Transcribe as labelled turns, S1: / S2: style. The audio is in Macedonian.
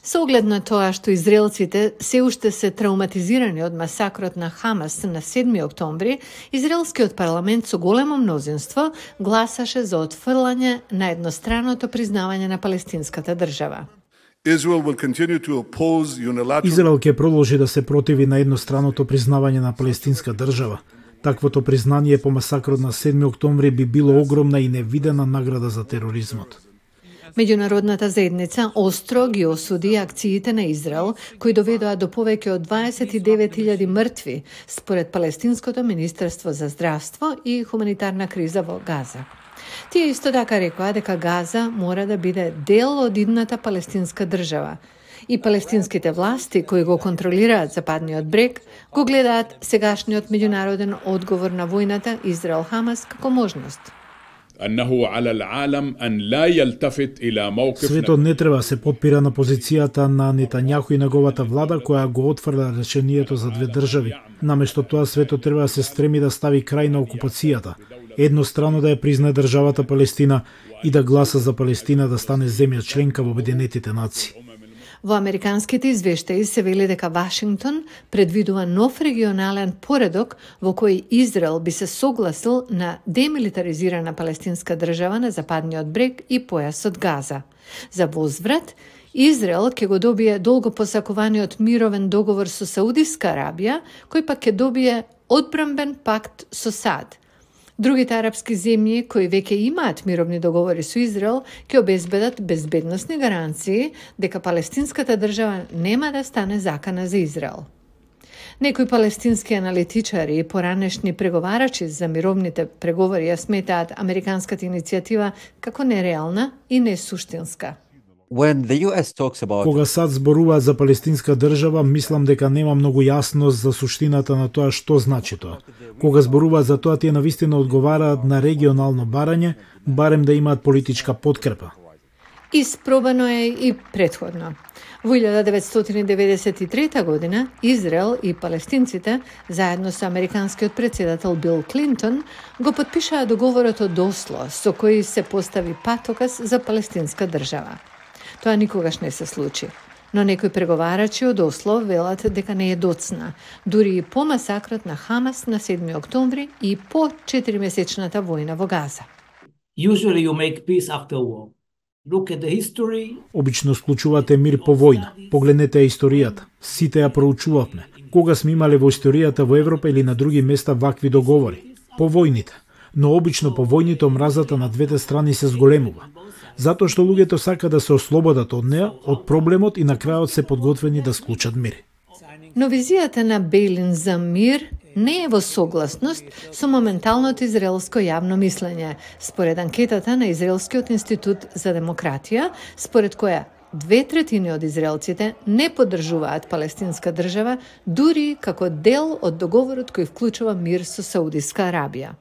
S1: Со оглед на тоа што израелците се уште се травматизирани од масакрот на Хамас на 7 октомври, израелскиот парламент со големо мнозинство гласаше за отфрлање на едностраното признавање на палестинската држава.
S2: Израел
S3: ќе продолжи да се противи на едностраното признавање на палестинска држава. Таквото признание по масакрот на 7 октомври би било огромна и невидена награда за тероризмот.
S1: Меѓународната заедница остро ги осуди акциите на Израел, кои доведоа до повеќе од 29.000 мртви, според Палестинското Министерство за здравство и хуманитарна криза во Газа. Тие исто така рекоа дека Газа мора да биде дел од идната палестинска држава, и палестинските власти кои го контролираат западниот брег го гледаат сегашниот меѓународен одговор на војната Израел-Хамас како можност.
S3: Светот не треба се подпира на позицијата на Нетањаху и неговата влада која го отфрла решението за две држави. Наместо тоа светот треба да се стреми да стави крај на окупацијата, еднострано да ја признае државата Палестина и да гласа за Палестина да стане земја членка во Обединетите нации.
S1: Во американските извештаи се вели дека Вашингтон предвидува нов регионален поредок во кој Израел би се согласил на демилитаризирана палестинска држава на западниот брег и појасот Газа. За возврат, Израел ќе го добие долго посакуваниот мировен договор со Саудиска Арабија, кој пак ќе добие одбрамбен пакт со САД – Другите арапски земји кои веќе имаат мировни договори со Израел ќе обезбедат безбедносни гаранции дека палестинската држава нема да стане закана за Израел. Некои палестински аналитичари и поранешни преговарачи за мировните преговори ја сметаат американската иницијатива како нереална и несуштинска.
S3: About... Кога САД зборува за палестинска држава, мислам дека нема многу јасност за суштината на тоа што значи тоа. Кога зборува за тоа, тие навистина одговараат на регионално барање, барем да имаат политичка подкрепа.
S1: Испробано е и предходно. Во 1993 година Израел и палестинците, заедно со американскиот председател Бил Клинтон, го подпишаа договорот од Осло, со кој се постави патокас за палестинска држава. Тоа никогаш не се случи. Но некои преговарачи од Осло велат дека не е доцна, дури и по масакрот на Хамас на 7 октомври и по 4-месечната војна во Газа.
S4: Usually you make peace after war. Look at the history.
S3: Обично склучувате мир по војна. Погледнете историјата. Сите ја проучувавме. Кога сме имале во историјата во Европа или на други места вакви договори? По војните. Но обично по војните омразата на двете страни се зголемува затоа што луѓето сака да се ослободат од неа, од проблемот и на крајот се подготвени да склучат мир.
S1: Но визијата на Бейлин за мир не е во согласност со моменталното израелско јавно мислење, според анкетата на Израелскиот институт за демократија, според која две третини од израелците не поддржуваат палестинска држава, дури како дел од договорот кој вклучува мир со Саудиска Арабија.